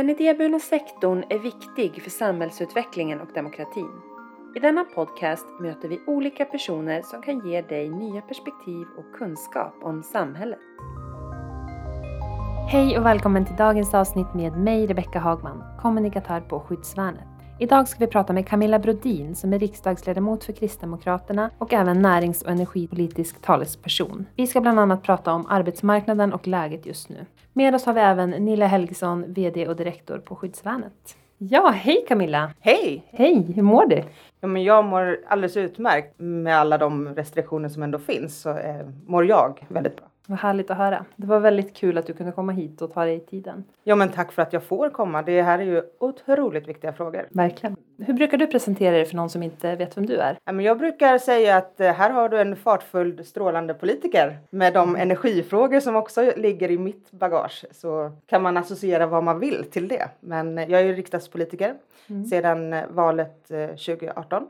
Den idéburna sektorn är viktig för samhällsutvecklingen och demokratin. I denna podcast möter vi olika personer som kan ge dig nya perspektiv och kunskap om samhället. Hej och välkommen till dagens avsnitt med mig Rebecka Hagman, kommunikatör på Skyddsvärnet. Idag ska vi prata med Camilla Brodin som är riksdagsledamot för Kristdemokraterna och även närings och energipolitisk talesperson. Vi ska bland annat prata om arbetsmarknaden och läget just nu. Med oss har vi även Nilla Helgesson, VD och direktor på Skyddsvärnet. Ja, hej Camilla! Hej! Hej, hur mår du? Ja, men jag mår alldeles utmärkt med alla de restriktioner som ändå finns så eh, mår jag väldigt bra. Vad härligt att höra. Det var väldigt kul att du kunde komma hit och ta dig tiden. Ja men tack för att jag får komma. Det här är ju otroligt viktiga frågor. Verkligen. Hur brukar du presentera dig för någon som inte vet vem du är? Jag brukar säga att eh, här har du en fartfull strålande politiker med de energifrågor som också ligger i mitt bagage så kan man associera vad man vill till det. Men jag är ju riksdagspolitiker mm. sedan eh, valet 2018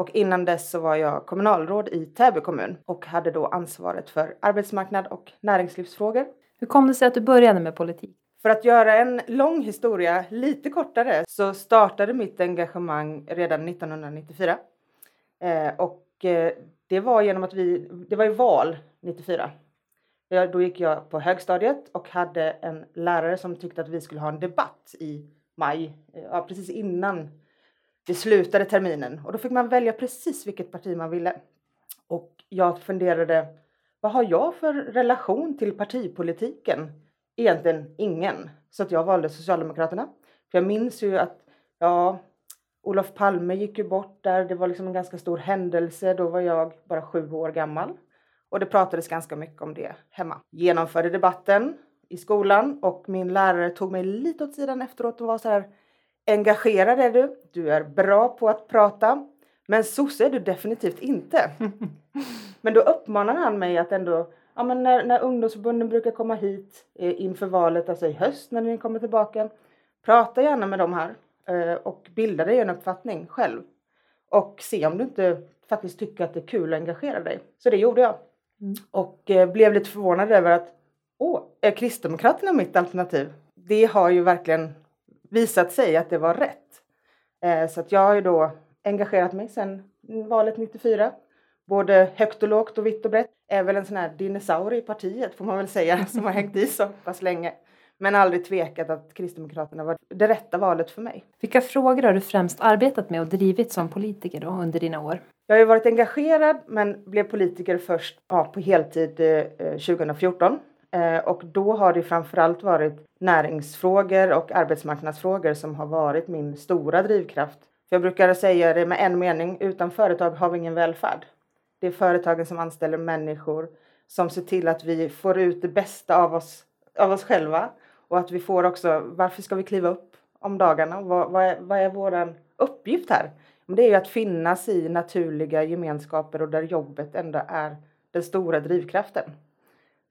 och innan dess så var jag kommunalråd i Täby kommun och hade då ansvaret för arbetsmarknad och näringslivsfrågor. Hur kom det sig att du började med politik? För att göra en lång historia lite kortare så startade mitt engagemang redan 1994. Eh, och eh, det var genom att vi, det var ju val 94. Jag, då gick jag på högstadiet och hade en lärare som tyckte att vi skulle ha en debatt i maj, eh, ja, precis innan det slutade terminen och då fick man välja precis vilket parti man ville. Och jag funderade, vad har jag för relation till partipolitiken? Egentligen ingen. Så att jag valde Socialdemokraterna. För jag minns ju att, ja, Olof Palme gick ju bort där. Det var liksom en ganska stor händelse. Då var jag bara sju år gammal. Och det pratades ganska mycket om det hemma. Genomförde debatten i skolan och min lärare tog mig lite åt sidan efteråt och var så här Engagerad är du, du är bra på att prata, men sosse är du definitivt inte. men då uppmanar han mig att ändå, ja men när, när ungdomsförbunden brukar komma hit eh, inför valet, alltså i höst när ni kommer tillbaka, prata gärna med dem här eh, och bilda dig en uppfattning själv. Och se om du inte faktiskt tycker att det är kul att engagera dig. Så det gjorde jag. Mm. Och eh, blev lite förvånad över att, åh, är Kristdemokraterna mitt alternativ? Det har ju verkligen visat sig att det var rätt. Eh, så att jag har ju då engagerat mig sedan valet 94. Både högt och lågt och vitt och brett. Är väl en sån här dinosaurie i partiet får man väl säga som har hängt i så pass länge. Men aldrig tvekat att Kristdemokraterna var det rätta valet för mig. Vilka frågor har du främst arbetat med och drivit som politiker då under dina år? Jag har ju varit engagerad men blev politiker först ja, på heltid eh, 2014 Eh, Eh, och då har det framförallt varit näringsfrågor och arbetsmarknadsfrågor som har varit min stora drivkraft. För jag brukar säga det med en mening, utan företag har vi ingen välfärd. Det är företagen som anställer människor som ser till att vi får ut det bästa av oss, av oss själva och att vi får också, varför ska vi kliva upp om dagarna? Vad, vad är, vad är vår uppgift här? det är ju att finnas i naturliga gemenskaper och där jobbet ändå är den stora drivkraften.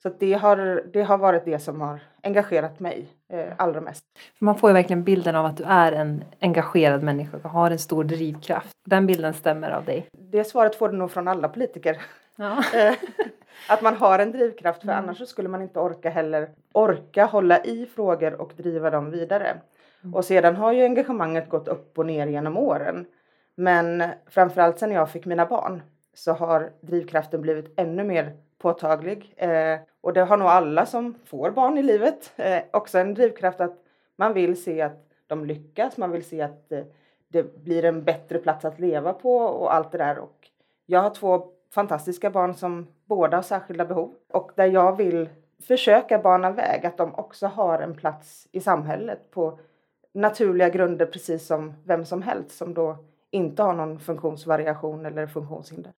Så det har, det har varit det som har engagerat mig eh, allra mest. Man får ju verkligen bilden av att du är en engagerad människa och har en stor drivkraft. Den bilden stämmer av dig. Det svaret får du nog från alla politiker. Ja. Eh, att man har en drivkraft för mm. annars skulle man inte orka heller orka hålla i frågor och driva dem vidare. Mm. Och sedan har ju engagemanget gått upp och ner genom åren. Men framförallt sen jag fick mina barn så har drivkraften blivit ännu mer påtaglig. Eh, och det har nog alla som får barn i livet. Eh, också en drivkraft att man vill se att de lyckas, man vill se att eh, det blir en bättre plats att leva på och allt det där. Och jag har två fantastiska barn som båda har särskilda behov och där jag vill försöka bana väg att de också har en plats i samhället på naturliga grunder precis som vem som helst som då inte har någon funktionsvariation eller funktionshinder.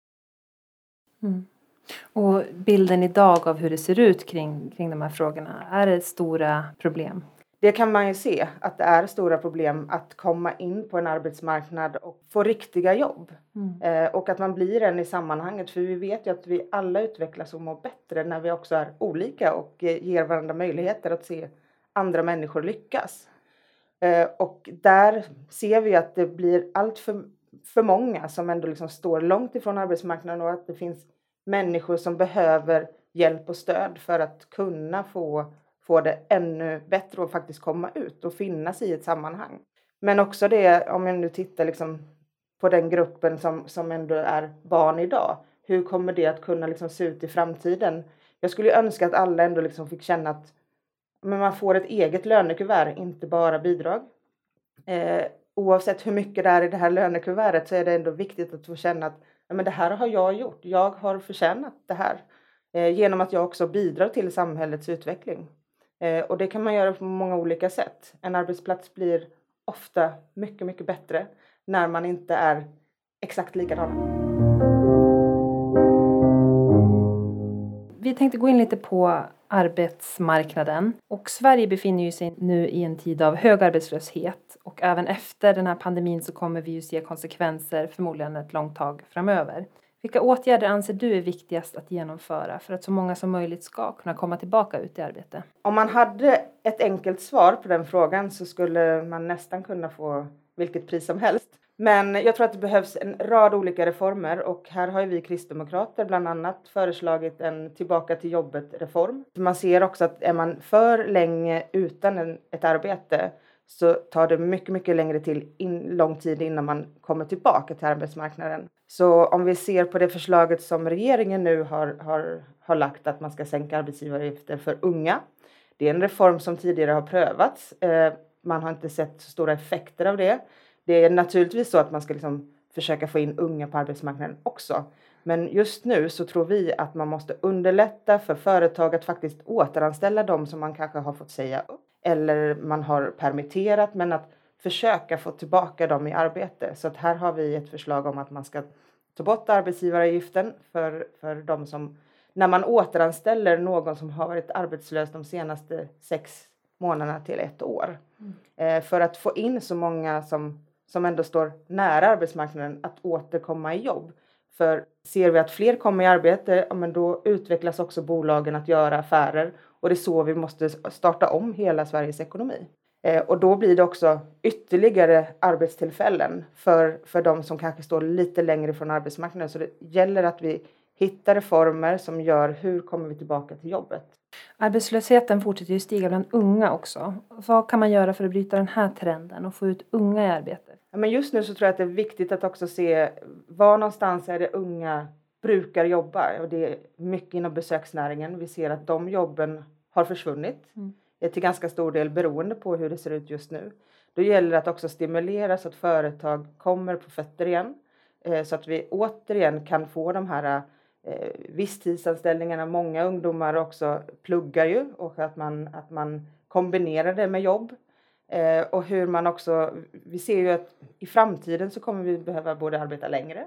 Mm. Och bilden idag av hur det ser ut kring, kring de här frågorna, är det stora problem? Det kan man ju se att det är stora problem att komma in på en arbetsmarknad och få riktiga jobb. Mm. Eh, och att man blir en i sammanhanget för vi vet ju att vi alla utvecklas och mår bättre när vi också är olika och eh, ger varandra möjligheter att se andra människor lyckas. Eh, och där ser vi att det blir allt för, för många som ändå liksom står långt ifrån arbetsmarknaden och att det finns människor som behöver hjälp och stöd för att kunna få, få det ännu bättre och faktiskt komma ut och finnas i ett sammanhang. Men också det, om jag nu tittar liksom på den gruppen som, som ändå är barn idag. Hur kommer det att kunna liksom se ut i framtiden? Jag skulle önska att alla ändå liksom fick känna att men man får ett eget lönekuvert, inte bara bidrag. Eh, oavsett hur mycket det är i det här lönekuvertet så är det ändå viktigt att få känna att men det här har jag gjort. Jag har förtjänat det här eh, genom att jag också bidrar till samhällets utveckling. Eh, och det kan man göra på många olika sätt. En arbetsplats blir ofta mycket, mycket bättre när man inte är exakt likadana. Vi tänkte gå in lite på arbetsmarknaden. Och Sverige befinner sig nu i en tid av hög arbetslöshet och även efter den här pandemin så kommer vi ju se konsekvenser förmodligen ett långt tag framöver. Vilka åtgärder anser du är viktigast att genomföra för att så många som möjligt ska kunna komma tillbaka ut i arbete? Om man hade ett enkelt svar på den frågan så skulle man nästan kunna få vilket pris som helst. Men jag tror att det behövs en rad olika reformer och här har vi kristdemokrater bland annat föreslagit en tillbaka till jobbet reform. Man ser också att är man för länge utan ett arbete så tar det mycket, mycket längre till in, lång tid innan man kommer tillbaka till arbetsmarknaden. Så om vi ser på det förslaget som regeringen nu har, har, har lagt att man ska sänka arbetsgivaravgifter för unga. Det är en reform som tidigare har prövats. Eh, man har inte sett så stora effekter av det. Det är naturligtvis så att man ska liksom försöka få in unga på arbetsmarknaden också. Men just nu så tror vi att man måste underlätta för företag att faktiskt återanställa de som man kanske har fått säga upp eller man har permitterat men att försöka få tillbaka dem i arbete. Så att här har vi ett förslag om att man ska ta bort arbetsgivaravgiften för, för de som när man återanställer någon som har varit arbetslös de senaste sex månaderna till ett år. Mm. Eh, för att få in så många som som ändå står nära arbetsmarknaden att återkomma i jobb. För ser vi att fler kommer i arbete, ja, men då utvecklas också bolagen att göra affärer och det är så vi måste starta om hela Sveriges ekonomi. Eh, och då blir det också ytterligare arbetstillfällen för, för de som kanske står lite längre från arbetsmarknaden. Så det gäller att vi hittar reformer som gör hur kommer vi tillbaka till jobbet. Arbetslösheten fortsätter ju stiga bland unga också. Vad kan man göra för att bryta den här trenden och få ut unga i arbete? Ja, men just nu så tror jag att det är viktigt att också se var någonstans är det unga brukar jobba och det är mycket inom besöksnäringen. Vi ser att de jobben har försvunnit mm. är till ganska stor del beroende på hur det ser ut just nu. Då gäller det att också stimulera så att företag kommer på fötter igen eh, så att vi återigen kan få de här eh, visstidsanställningarna. Många ungdomar också pluggar ju och att man, att man kombinerar det med jobb. Eh, och hur man också, vi ser ju att i framtiden så kommer vi behöva både arbeta längre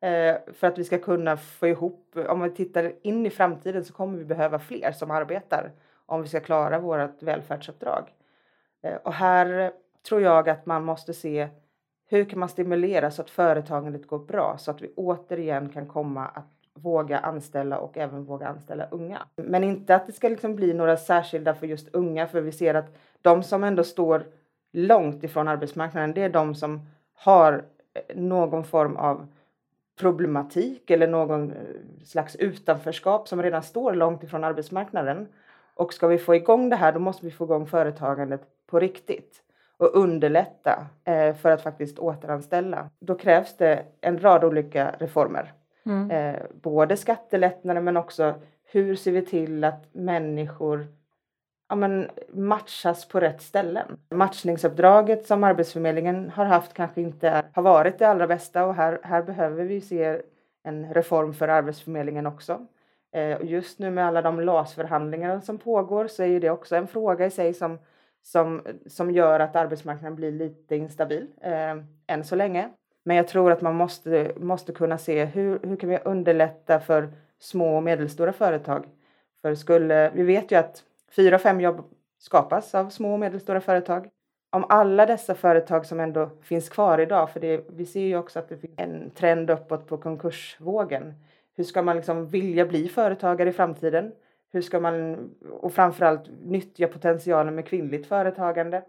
Eh, för att vi ska kunna få ihop, om vi tittar in i framtiden så kommer vi behöva fler som arbetar om vi ska klara vårt välfärdsuppdrag. Eh, och här tror jag att man måste se hur kan man stimulera så att företagandet går bra så att vi återigen kan komma att våga anställa och även våga anställa unga. Men inte att det ska liksom bli några särskilda för just unga för vi ser att de som ändå står långt ifrån arbetsmarknaden det är de som har eh, någon form av problematik eller någon eh, slags utanförskap som redan står långt ifrån arbetsmarknaden. Och ska vi få igång det här då måste vi få igång företagandet på riktigt och underlätta eh, för att faktiskt återanställa. Då krävs det en rad olika reformer. Mm. Eh, både skattelättnader men också hur ser vi till att människor ja, men, matchas på rätt ställen. Matchningsuppdraget som Arbetsförmedlingen har haft kanske inte är, har varit det allra bästa och här, här behöver vi se en reform för Arbetsförmedlingen också. Eh, just nu med alla de LAS-förhandlingar som pågår så är det också en fråga i sig som, som, som gör att arbetsmarknaden blir lite instabil eh, än så länge. Men jag tror att man måste, måste kunna se hur, hur kan vi underlätta för små och medelstora företag. För skulle, vi vet ju att fyra, fem jobb skapas av små och medelstora företag. Om alla dessa företag som ändå finns kvar idag, för det, vi ser ju också att det finns en trend uppåt på konkursvågen. Hur ska man liksom vilja bli företagare i framtiden? Hur ska man, och framförallt nyttja potentialen med kvinnligt företagande?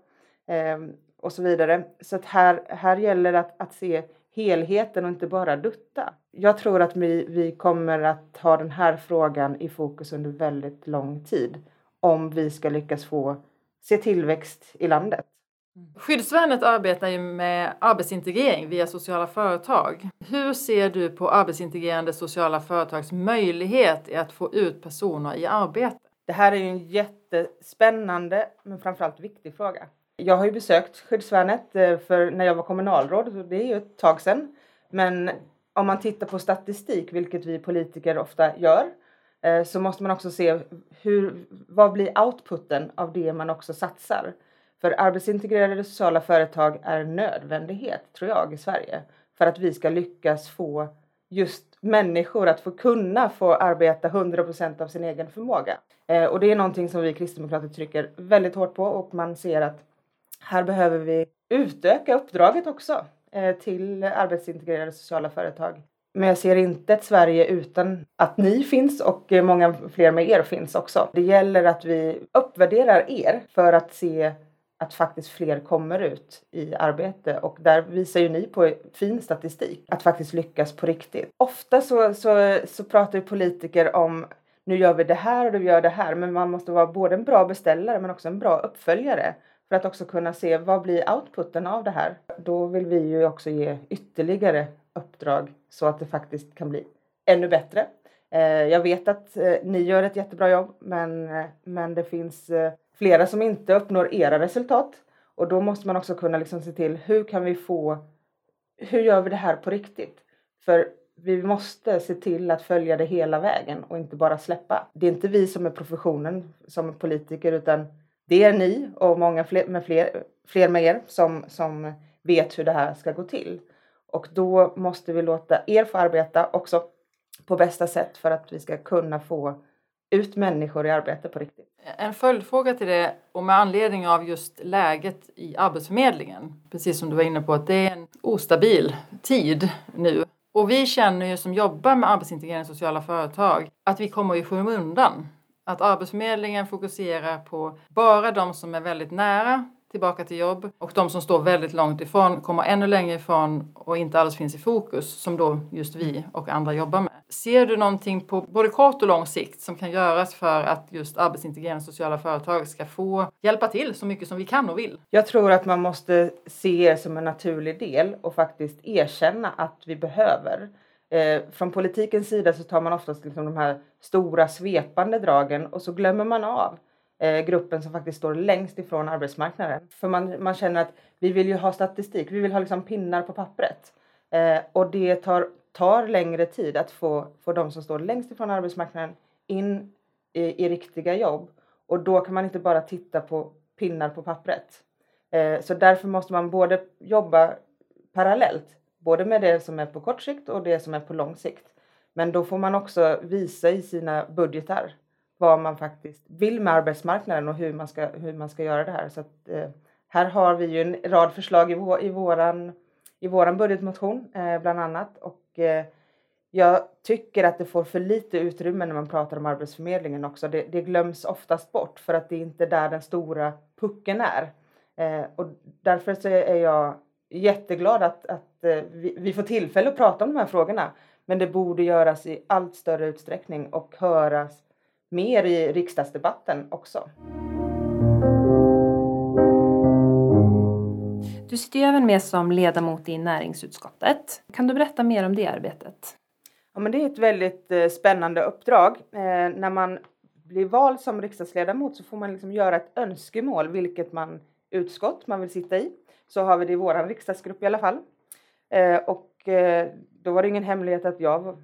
Eh, och så vidare. Så att här, här gäller det att, att se helheten och inte bara dutta. Jag tror att vi, vi kommer att ha den här frågan i fokus under väldigt lång tid om vi ska lyckas få se tillväxt i landet. Skyddsvärnet arbetar ju med arbetsintegrering via sociala företag. Hur ser du på arbetsintegrerande sociala företags möjlighet att få ut personer i arbete? Det här är ju en jättespännande men framförallt viktig fråga. Jag har ju besökt Skyddsvärnet eh, för när jag var kommunalråd, det är ju ett tag sedan. Men om man tittar på statistik, vilket vi politiker ofta gör, Eh, så måste man också se hur, vad blir outputen av det man också satsar. För arbetsintegrerade sociala företag är en nödvändighet, tror jag, i Sverige för att vi ska lyckas få just människor att få kunna få arbeta 100% av sin egen förmåga. Eh, och det är någonting som vi kristdemokrater trycker väldigt hårt på och man ser att här behöver vi utöka uppdraget också eh, till arbetsintegrerade sociala företag. Men jag ser inte ett Sverige utan att ni finns och många fler med er finns också. Det gäller att vi uppvärderar er för att se att faktiskt fler kommer ut i arbete och där visar ju ni på fin statistik att faktiskt lyckas på riktigt. Ofta så, så, så pratar politiker om nu gör vi det här och du gör det här men man måste vara både en bra beställare men också en bra uppföljare för att också kunna se vad blir outputen av det här. Då vill vi ju också ge ytterligare uppdrag så att det faktiskt kan bli ännu bättre. Eh, jag vet att eh, ni gör ett jättebra jobb men, eh, men det finns flera som inte uppnår era resultat och då måste man också kunna liksom se till hur kan vi få, hur gör vi det här på riktigt? För vi måste se till att följa det hela vägen och inte bara släppa. Det är inte vi som är professionen som är politiker utan det är ni och många fler med, fler, fler med er som, som vet hur det här ska gå till. Och då måste vi låta er få arbeta också på bästa sätt för att vi ska kunna få ut människor i arbete på riktigt. En följdfråga till det och med anledning av just läget i Arbetsförmedlingen. Precis som du var inne på att det är en ostabil tid nu. Och vi känner ju som jobbar med arbetsintegrering i sociala företag att vi kommer i skymundan. Att Arbetsförmedlingen fokuserar på bara de som är väldigt nära tillbaka till jobb och de som står väldigt långt ifrån kommer ännu längre ifrån och inte alls finns i fokus som då just vi och andra jobbar med. Ser du någonting på både kort och lång sikt som kan göras för att just arbetsintegrerande sociala företag ska få hjälpa till så mycket som vi kan och vill? Jag tror att man måste se det som en naturlig del och faktiskt erkänna att vi behöver. Eh, från politikens sida så tar man oftast liksom de här stora svepande dragen och så glömmer man av Eh, gruppen som faktiskt står längst ifrån arbetsmarknaden. För man, man känner att vi vill ju ha statistik, vi vill ha liksom pinnar på pappret. Eh, och det tar, tar längre tid att få, få de som står längst ifrån arbetsmarknaden in i, i riktiga jobb. Och då kan man inte bara titta på pinnar på pappret. Eh, så därför måste man både jobba parallellt, både med det som är på kort sikt och det som är på lång sikt. Men då får man också visa i sina budgetar vad man faktiskt vill med arbetsmarknaden och hur man ska, hur man ska göra det här. Så att, eh, här har vi ju en rad förslag i, vår, i, våran, i våran budgetmotion eh, bland annat. Och, eh, jag tycker att det får för lite utrymme när man pratar om Arbetsförmedlingen också. Det, det glöms oftast bort för att det är inte där den stora pucken är. Eh, och därför så är jag jätteglad att, att eh, vi, vi får tillfälle att prata om de här frågorna. Men det borde göras i allt större utsträckning och höras mer i riksdagsdebatten också. Du sitter ju även med som ledamot i näringsutskottet. Kan du berätta mer om det arbetet? Ja, men det är ett väldigt eh, spännande uppdrag. Eh, när man blir vald som riksdagsledamot så får man liksom göra ett önskemål vilket man utskott man vill sitta i. Så har vi det i vår riksdagsgrupp i alla fall. Eh, och eh, då var det ingen hemlighet att jag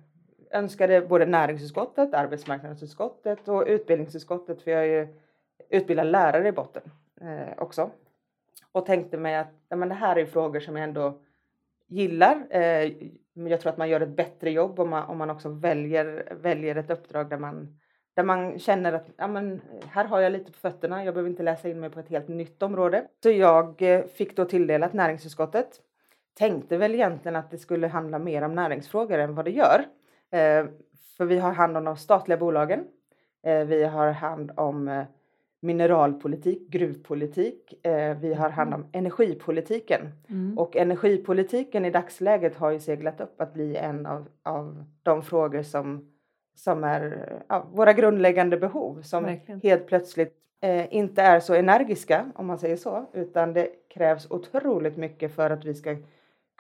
önskade både näringsutskottet, arbetsmarknadsutskottet och utbildningsutskottet, för jag är ju utbildad lärare i botten eh, också. Och tänkte mig att ja, men det här är frågor som jag ändå gillar. Eh, jag tror att man gör ett bättre jobb om man, om man också väljer, väljer ett uppdrag där man, där man känner att ja, men, här har jag lite på fötterna, jag behöver inte läsa in mig på ett helt nytt område. Så jag eh, fick då tilldelat näringsutskottet. Tänkte väl egentligen att det skulle handla mer om näringsfrågor än vad det gör. Eh, för vi har hand om de statliga bolagen. Eh, vi har hand om eh, mineralpolitik, gruvpolitik. Vi har hand om energipolitiken. Mm. Och energipolitiken i dagsläget har ju seglat upp att bli en av, av de frågor som, som är ja, våra grundläggande behov som Verkligen. helt plötsligt eh, inte är så energiska om man säger så utan det krävs otroligt mycket för att vi ska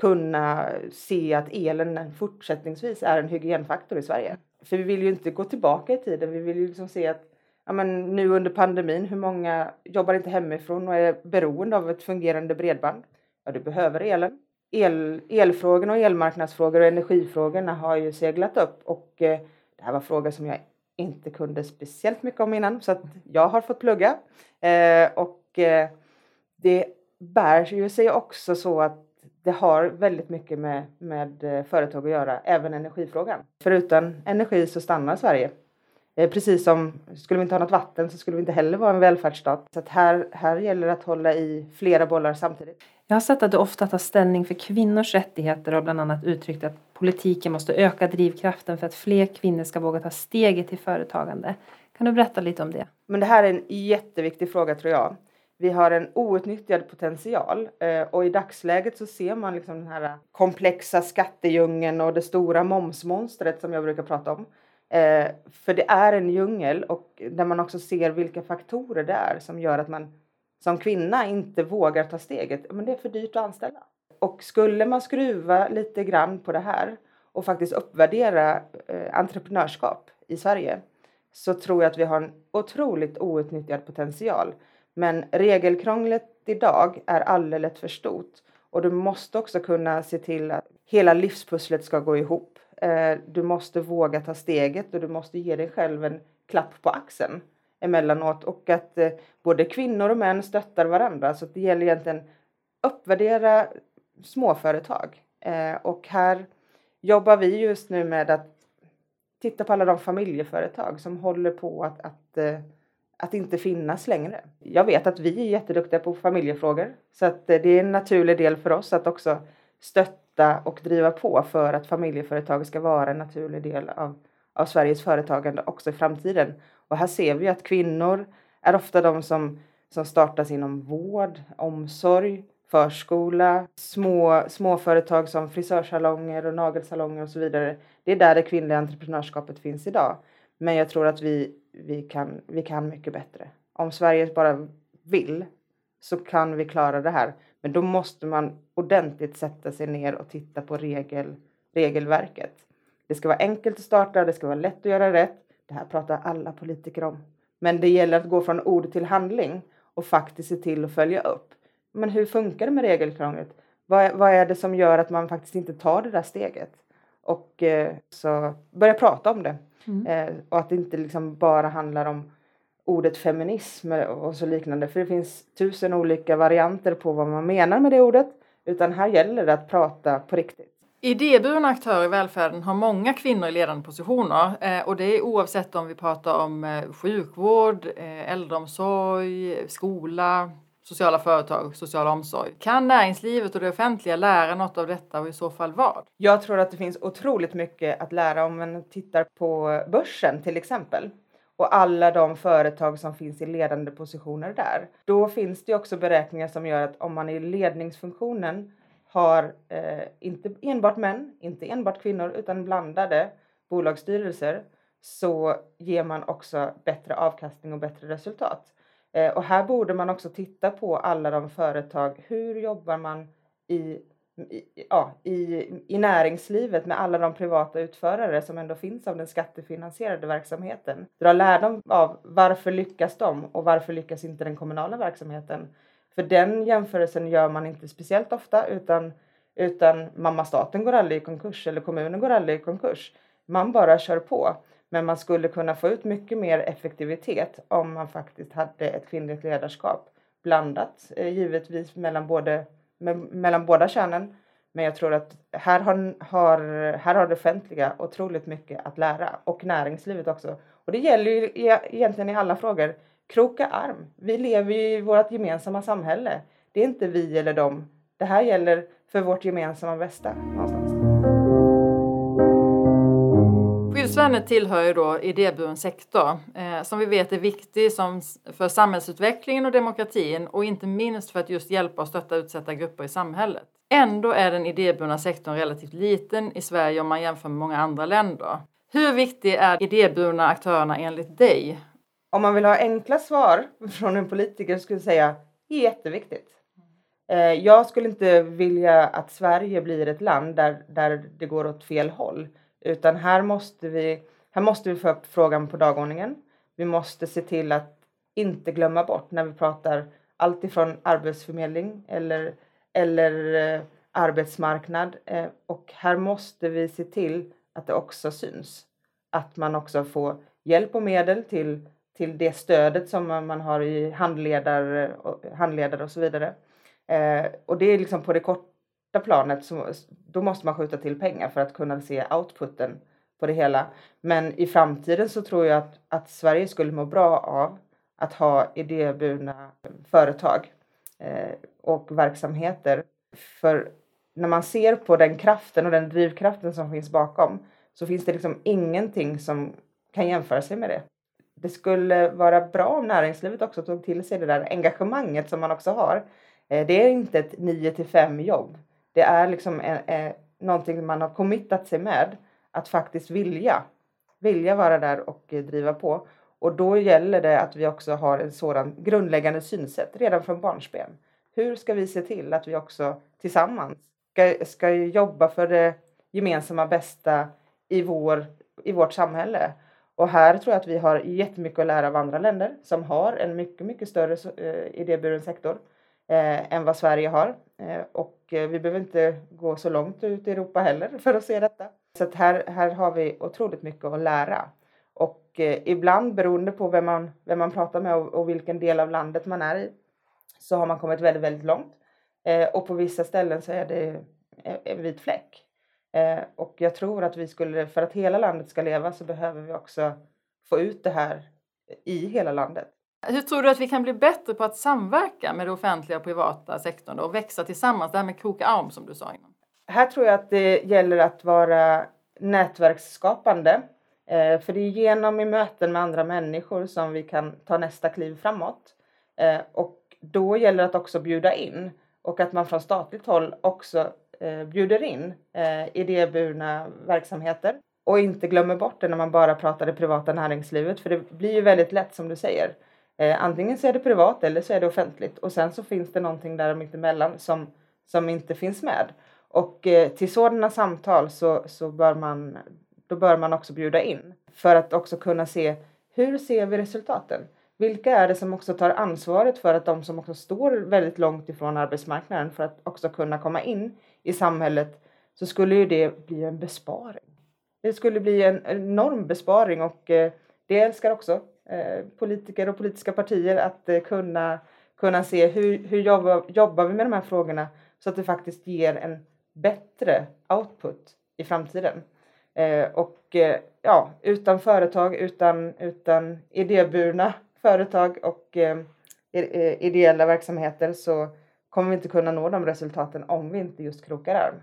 kunna se att elen fortsättningsvis är en hygienfaktor i Sverige. För vi vill ju inte gå tillbaka i tiden. Vi vill ju liksom se att ja, men nu under pandemin, hur många jobbar inte hemifrån och är beroende av ett fungerande bredband? Ja, du behöver elen. El, elfrågorna och elmarknadsfrågor och energifrågorna har ju seglat upp och eh, det här var frågor som jag inte kunde speciellt mycket om innan så att jag har fått plugga. Eh, och eh, det bär ju sig också så att det har väldigt mycket med, med eh, företag att göra, även energifrågan. För utan energi så stannar Sverige. Eh, Precis som, skulle vi inte ha något vatten så skulle vi inte heller vara en välfärdsstat. Så här, här gäller det att hålla i flera bollar samtidigt. Jag har sett att du ofta tar ställning för kvinnors rättigheter och bland annat uttryckt att politiken måste öka drivkraften för att fler kvinnor ska våga ta steget till företagande. Kan du berätta lite om det? Men det här är en jätteviktig fråga tror jag. Vi har en outnyttjad potential eh, och i dagsläget så ser man liksom den här komplexa skattedjungeln och det stora momsmonstret som jag brukar prata om. Eh, för det är en djungel och där man också ser vilka faktorer det är som gör att man som kvinna inte vågar ta steget. Men det är för dyrt att anställa. Och skulle man skruva lite grann på det här och faktiskt uppvärdera eh, entreprenörskap i Sverige så tror jag att vi har en otroligt outnyttjad potential. Men regelkrånglet idag är alldeles för stort och du måste också kunna se till att hela livspusslet ska gå ihop. Eh, du måste våga ta steget och du måste ge dig själv en klapp på axeln emellanåt och att eh, både kvinnor och män stöttar varandra. Så det gäller egentligen uppvärdera småföretag. Eh, och här jobbar vi just nu med att titta på alla de familjeföretag som håller på att, att, att inte finnas längre. Jag vet att vi är jätteduktiga på familjefrågor så att eh, det är en naturlig del för oss att också stötta och driva på för att familjeföretag ska vara en naturlig del av, av Sveriges företagande också i framtiden. Och här ser vi att kvinnor är ofta de som, som startas inom vård, omsorg, förskola, små, småföretag som frisörsalonger och nagelsalonger och så vidare. Det är där det kvinnliga entreprenörskapet finns idag. Men jag tror att vi, vi, kan, vi kan mycket bättre. Om Sverige bara vill så kan vi klara det här. Men då måste man ordentligt sätta sig ner och titta på regel, regelverket. Det ska vara enkelt att starta, det ska vara lätt att göra rätt. Det här pratar alla politiker om. Men det gäller att gå från ord till handling och faktiskt se till att följa upp. Men hur funkar det med regelkrånglet? Vad, är- vad är det som gör att man faktiskt inte tar det där steget? Och eh, så börja prata om det. Mm. Eh, och att det inte liksom bara handlar om ordet feminism och så liknande. För det finns tusen olika varianter på vad man menar med det ordet. Utan här gäller det att prata på riktigt. Idéburna aktörer i välfärden har många kvinnor i ledande positioner eh, och det är oavsett om vi pratar om eh, sjukvård, eh, äldreomsorg, skola, sociala företag, social omsorg. Kan näringslivet och det offentliga lära något av detta och i så fall vad? Jag tror att det finns otroligt mycket att lära om man tittar på börsen till exempel. Och alla de företag som finns i ledande positioner där. Då finns det också beräkningar som gör att om man i ledningsfunktionen har eh, inte enbart män, inte enbart kvinnor utan blandade bolagsstyrelser så ger man också bättre avkastning och bättre resultat. Eh, och här borde man också titta på alla de företag. Hur jobbar man i, i, ja, i, i näringslivet med alla de privata utförare som ändå finns av den skattefinansierade verksamheten? Dra lärdom av varför lyckas de och varför lyckas inte den kommunala verksamheten? För den jämförelsen gör man inte speciellt ofta utan, utan mamma staten går aldrig i konkurs eller kommunen går aldrig i konkurs. Man bara kör på. Men man skulle kunna få ut mycket mer effektivitet om man faktiskt hade ett kvinnligt ledarskap blandat eh, givetvis mellan, både, mellan båda könen. Men jag tror att här har, har, här har det offentliga otroligt mycket att lära och näringslivet också. Och det gäller ju e-, egentligen i alla frågor. Kroka arm. Vi lever ju i vårt gemensamma samhälle. Det är inte vi eller dem. Det här gäller för vårt gemensamma bästa någonstans. Idrottsvärlden tillhör ju då idéburen sektor eh, som vi vet är viktig som, för samhällsutvecklingen och demokratin och inte minst för att just hjälpa och stötta utsatta grupper i samhället. Ändå är den idéburna sektorn relativt liten i Sverige om man jämför med många andra länder. Hur viktig är idéburna aktörerna enligt dig? Om man vill ha enkla svar från en politiker skulle jag säga jätteviktigt. Eh, jag skulle inte vilja att Sverige blir ett land där, där det går åt fel håll. Utan här måste, vi, här måste vi få upp frågan på dagordningen. Vi måste se till att inte glömma bort när vi pratar allt ifrån arbetsförmedling eller, eller eh, arbetsmarknad. Eh, och här måste vi se till att det också syns. Att man också får hjälp och medel till, till det stödet som man har i handledare, eh, handledare och så vidare. Eh, och det är liksom på det första planet, så, då måste man skjuta till pengar för att kunna se outputen på det hela. Men i framtiden så tror jag att, att Sverige skulle må bra av att ha idéburna företag eh, och verksamheter. För när man ser på den kraften och den drivkraften som finns bakom så finns det liksom ingenting som kan jämföra sig med det. Det skulle vara bra om näringslivet också tog till sig det där engagemanget som man också har. Eh, det är inte ett 9 till 5 jobb. Det är liksom en, en, någonting man har committat sig med att faktiskt vilja. Vilja vara där och eh, driva på. Och då gäller det att vi också har en sådan grundläggande synsätt redan från barnsben. Hur ska vi se till att vi också tillsammans ska, ska jobba för det gemensamma bästa i, vår, i vårt samhälle? Och här tror jag att vi har jättemycket att lära av andra länder som har en mycket, mycket större idéburen sektor eh, än vad Sverige har. Eh, och eh, vi behöver inte gå så långt ut i Europa heller för att se detta. Så att här, här har vi otroligt mycket att lära. Och eh, ibland beroende på vem man, vem man pratar med och, och, vilken del av landet man är i så har man kommit väldigt, väldigt långt. Eh, och på vissa ställen så är det eh, en vit fläck. Eh, och jag tror att vi skulle, för att hela landet ska leva så behöver vi också få ut det här i hela landet. Hur tror du att vi kan bli bättre på att samverka med det offentliga och privata sektorn och växa tillsammans? Det här med kroka arm som du sa innan. Här tror jag att det gäller att vara nätverksskapande eh, för det är genom i möten med andra människor som vi kan ta nästa kliv framåt. Eh, och då gäller det att också bjuda in och att man från statligt håll också eh, bjuder in idéburna verksamheter och inte glömmer bort det när man bara pratar det privata näringslivet för det blir ju väldigt lätt som du säger. Eh, antingen så är det privat eller så är det offentligt och sen så finns det någonting där mittemellan som, som inte finns med. Och eh, till sådana samtal så, så bör man då bör man också bjuda in för att också kunna se hur ser vi resultaten? Vilka är det som också tar ansvaret för att de som också står väldigt långt ifrån arbetsmarknaden för att också kunna komma in i samhället så skulle ju det bli en besparing. Det skulle bli en enorm besparing och eh, det älskar också Eh, politiker och politiska partier att eh, kunna, kunna se hur, hur jobbar, jobbar vi med de här frågorna så att det faktiskt ger en bättre output i framtiden. Eh, och eh, ja, utan företag, utan, utan idéburna företag och eh, ideella verksamheter så kommer vi inte kunna nå de resultaten om vi inte just krokar arm.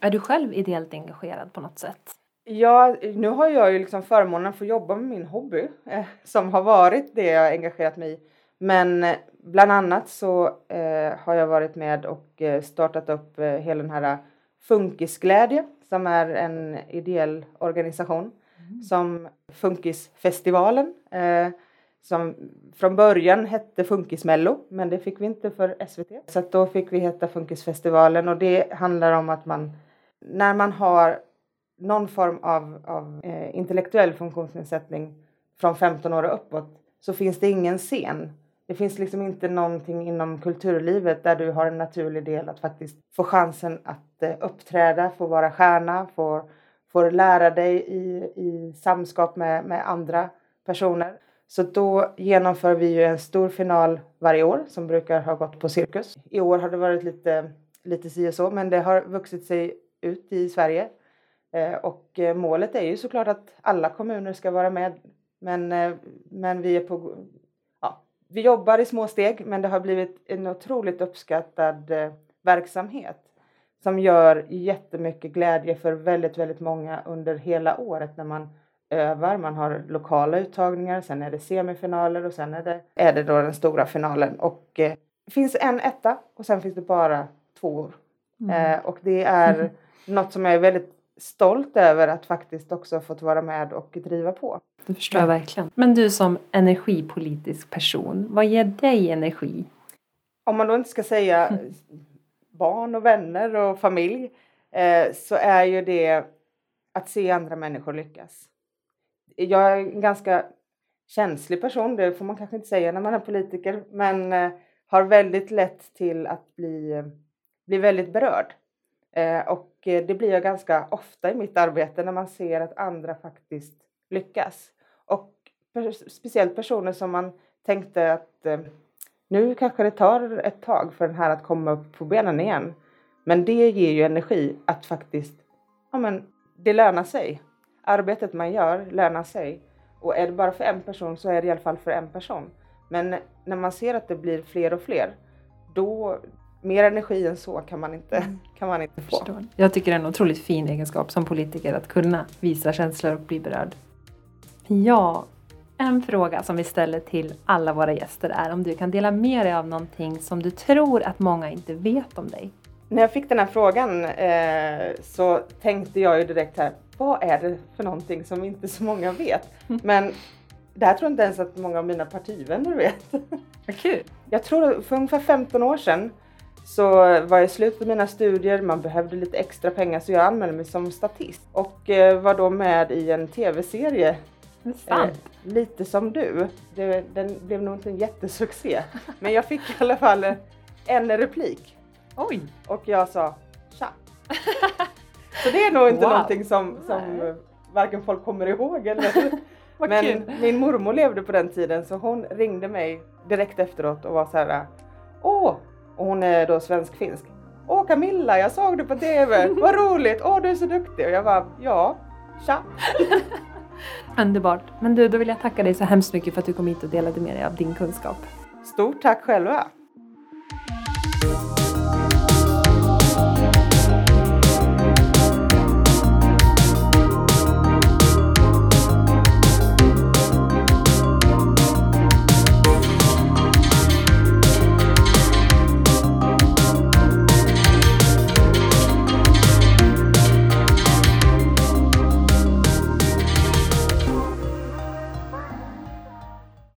Är du själv ideellt engagerad på något sätt? Ja, nu har jag ju liksom förmånen att få jobba med min hobby eh, som har varit det jag engagerat mig i. Men eh, bland annat så eh, har jag varit med och startat upp hela den här Funkisglädje som är en ideell organisation mm. som Funkisfestivalen eh, som från början hette Funkismello men det fick vi inte för SVT så då fick vi heta Funkisfestivalen och det handlar om att man när man har någon form av, av eh, intellektuell funktionsnedsättning från 15 år och uppåt så finns det ingen scen det finns liksom inte någonting inom kulturlivet där du har en naturlig del att faktiskt få chansen att eh, uppträda, få vara stjärna, få, få lära dig i, i samskap med, med andra personer. Så då genomför vi ju en stor final varje år som brukar ha gått på cirkus. I år har det varit lite, lite si och så men det har vuxit sig ut i Sverige. Eh, och eh, målet är ju såklart att alla kommuner ska vara med men, men vi är på vi jobbar i små steg men det har blivit en otroligt uppskattad eh, verksamhet som gör jättemycket glädje för väldigt, väldigt många under hela året när man övar. Man har lokala uttagningar, sen är det semifinaler och sen är det, är det då den stora finalen. Och eh, det finns en etta och sen finns det bara tvåor. Mm. Eh, och det är mm. något som jag är väldigt stolt över att faktiskt också fått vara med och driva på. Det förstår jag verkligen. Men du som energipolitisk person, vad ger dig energi? Om man då inte ska säga barn och vänner och familj eh, så är ju det att se andra människor lyckas. Jag är en ganska känslig person, det får man kanske inte säga när man är politiker, men eh, har väldigt lätt till att bli, bli väldigt berörd. Eh, och Eh, det blir jag ganska ofta i mitt arbete när man ser att andra faktiskt lyckas. Och speciellt personer som man tänkte att eh, nu kanske det tar ett tag för den här att komma upp på benen igen. Men det ger ju energi att faktiskt, ja men det lönar sig. Arbetet man gör lönar sig. Och är det bara för en person så är det i alla fall för en person. Men när man ser att det blir fler och fler, då mer energi än så kan man inte, mm. kan man inte få. Förstår. Jag tycker det är en otroligt fin egenskap som politiker att kunna visa känslor och bli berörd. Ja, en fråga som vi ställer till alla våra gäster är om du kan dela med dig av någonting som du tror att många inte vet om dig. När jag fick den här frågan eh, så tänkte jag ju direkt här, vad är det för någonting som inte så många vet? Men det här tror jag inte ens att många av mina partivänner vet. Vad kul! Jag tror för ungefär 15 år sedan så var jag slut på mina studier, man behövde lite extra pengar så jag anmälde mig som statist och eh, var då med i en tv-serie Eh, lite som du. Det, den blev nog inte en jättesuccé. Men jag fick i alla fall en replik. Oj! Och jag sa tja. Så det är nog inte wow. någonting som, som varken folk kommer ihåg eller Men kul. min mormor levde på den tiden så hon ringde mig direkt efteråt och var så här Åh! Och hon är då svensk-finsk. Åh Camilla, jag såg dig på TV, vad roligt, åh du är så duktig. Och jag var ja, tja. Underbart. Men du, då vill jag tacka dig så hemskt mycket för att du kom hit och delade med dig av din kunskap. Stort tack själva.